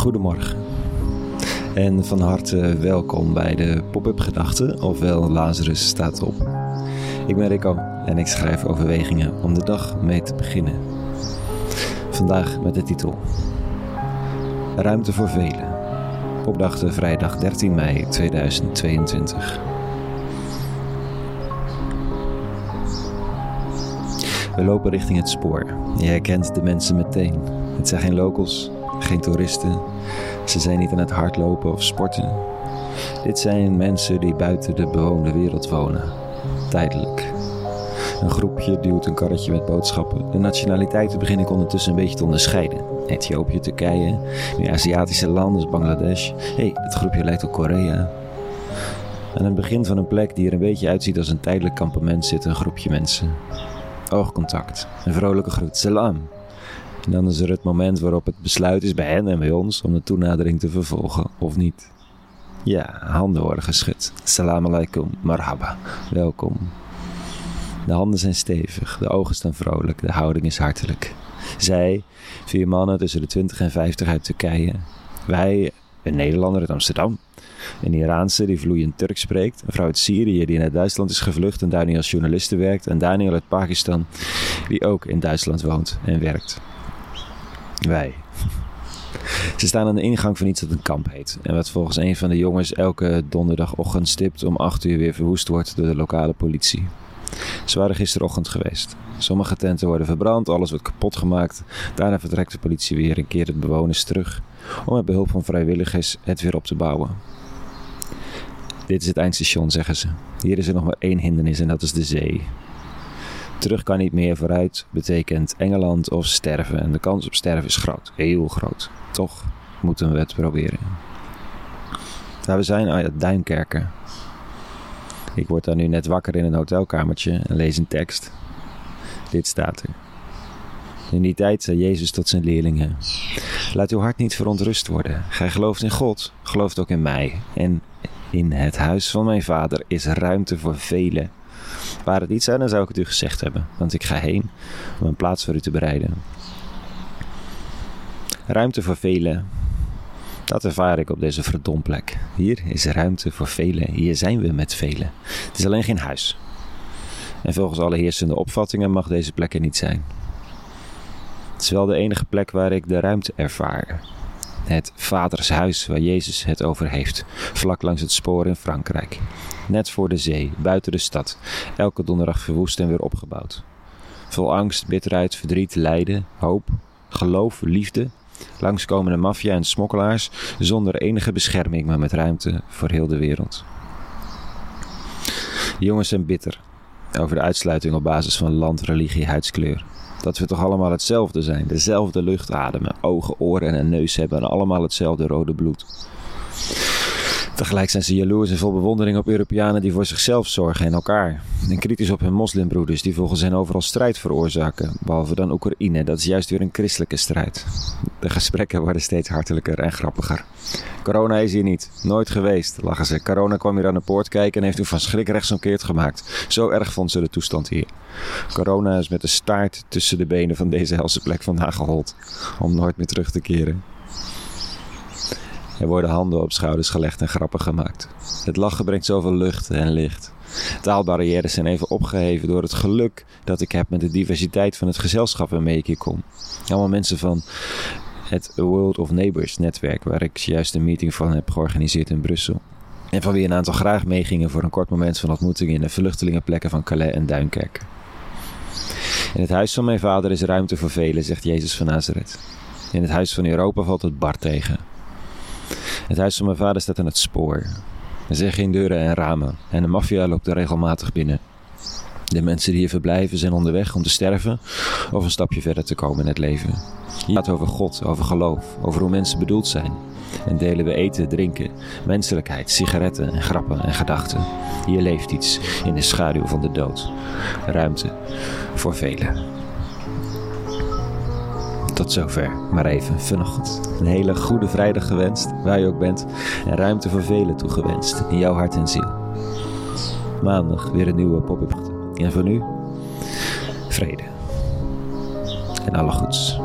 Goedemorgen. En van harte welkom bij de Pop-up Gedachten, ofwel Lazarus staat op. Ik ben Rico en ik schrijf overwegingen om de dag mee te beginnen. Vandaag met de titel Ruimte voor velen. Opdachten vrijdag 13 mei 2022. We lopen richting het spoor. Je herkent de mensen meteen. Het zijn geen locals, geen toeristen. Ze zijn niet aan het hardlopen of sporten. Dit zijn mensen die buiten de bewoonde wereld wonen. Tijdelijk. Een groepje duwt een karretje met boodschappen. De nationaliteiten begin ik ondertussen een beetje te onderscheiden. Ethiopië, Turkije, meer Aziatische landen als Bangladesh. Hé, hey, dat groepje lijkt op Korea. Aan het begin van een plek die er een beetje uitziet als een tijdelijk kampement zit een groepje mensen. Oogcontact, een vrolijke groet, salam. En dan is er het moment waarop het besluit is bij hen en bij ons om de toenadering te vervolgen of niet. Ja, handen worden geschud. Salam alaikum, marhaba, welkom. De handen zijn stevig, de ogen staan vrolijk, de houding is hartelijk. Zij, vier mannen tussen de 20 en 50 uit Turkije. Wij, een Nederlander uit Amsterdam. Een Iraanse die vloeiend Turks spreekt. Een vrouw uit Syrië die naar Duitsland is gevlucht en daar nu als journaliste werkt. En Daniel uit Pakistan die ook in Duitsland woont en werkt. Wij. Ze staan aan de ingang van iets dat een kamp heet. En wat volgens een van de jongens elke donderdagochtend stipt om 8 uur weer verwoest wordt door de lokale politie. Ze waren gisterochtend geweest. Sommige tenten worden verbrand, alles wordt kapot gemaakt. Daarna vertrekt de politie weer en keert het bewoners terug om met behulp van vrijwilligers het weer op te bouwen. Dit is het eindstation, zeggen ze. Hier is er nog maar één hindernis en dat is de zee. Terug kan niet meer vooruit betekent Engeland of sterven. En de kans op sterven is groot, heel groot. Toch moeten we het proberen. Daar we zijn, ja, Duinkerken. Ik word daar nu net wakker in een hotelkamertje en lees een tekst. Dit staat er. In die tijd zei Jezus tot zijn leerlingen: Laat uw hart niet verontrust worden. Gij gelooft in God, gelooft ook in mij. En in het huis van mijn vader is ruimte voor velen. Waar het niet zou, dan zou ik het u gezegd hebben, want ik ga heen om een plaats voor u te bereiden. Ruimte voor velen. Dat ervaar ik op deze verdomplek. Hier is ruimte voor velen. Hier zijn we met velen. Het is alleen geen huis. En volgens alle heersende opvattingen mag deze plek er niet zijn. Het is wel de enige plek waar ik de ruimte ervaar. Het vadershuis waar Jezus het over heeft, vlak langs het spoor in Frankrijk. Net voor de zee, buiten de stad, elke donderdag verwoest en weer opgebouwd. Vol angst, bitterheid, verdriet, lijden, hoop, geloof, liefde, langskomende maffia en smokkelaars, zonder enige bescherming, maar met ruimte voor heel de wereld. De jongens zijn bitter over de uitsluiting op basis van land, religie, huidskleur. Dat we toch allemaal hetzelfde zijn, dezelfde lucht ademen, ogen, oren en neus hebben en allemaal hetzelfde rode bloed. Tegelijk zijn ze jaloers en vol bewondering op Europeanen die voor zichzelf zorgen en elkaar. En kritisch op hun moslimbroeders die volgens hen overal strijd veroorzaken. Behalve dan Oekraïne, dat is juist weer een christelijke strijd. De gesprekken worden steeds hartelijker en grappiger. Corona is hier niet. Nooit geweest, lachen ze. Corona kwam hier aan de poort kijken en heeft u van schrik rechtsomkeerd gemaakt. Zo erg vond ze de toestand hier. Corona is met de staart tussen de benen van deze helse plek vandaan gehold. Om nooit meer terug te keren. Er worden handen op schouders gelegd en grappen gemaakt. Het lachen brengt zoveel lucht en licht. Taalbarrières zijn even opgeheven door het geluk dat ik heb met de diversiteit van het gezelschap waarmee ik hier kom. Allemaal mensen van het World of Neighbors netwerk, waar ik juist een meeting van heb georganiseerd in Brussel. En van wie een aantal graag meegingen voor een kort moment van ontmoeting in de vluchtelingenplekken van Calais en Duinkerke. In het huis van mijn vader is ruimte voor velen, zegt Jezus van Nazareth. In het huis van Europa valt het bar tegen. Het huis van mijn vader staat aan het spoor. Er zijn geen deuren en ramen en de maffia loopt er regelmatig binnen. De mensen die hier verblijven zijn onderweg om te sterven of een stapje verder te komen in het leven. Hier gaat over God, over geloof, over hoe mensen bedoeld zijn. En delen we eten, drinken, menselijkheid, sigaretten en grappen en gedachten. Hier leeft iets in de schaduw van de dood. Ruimte voor velen. Tot zover, maar even vanochtend. Een hele goede vrijdag gewenst, waar je ook bent. En ruimte voor velen toegewenst, in jouw hart en ziel. Maandag weer een nieuwe pop-up. En voor nu, vrede. En alle goeds.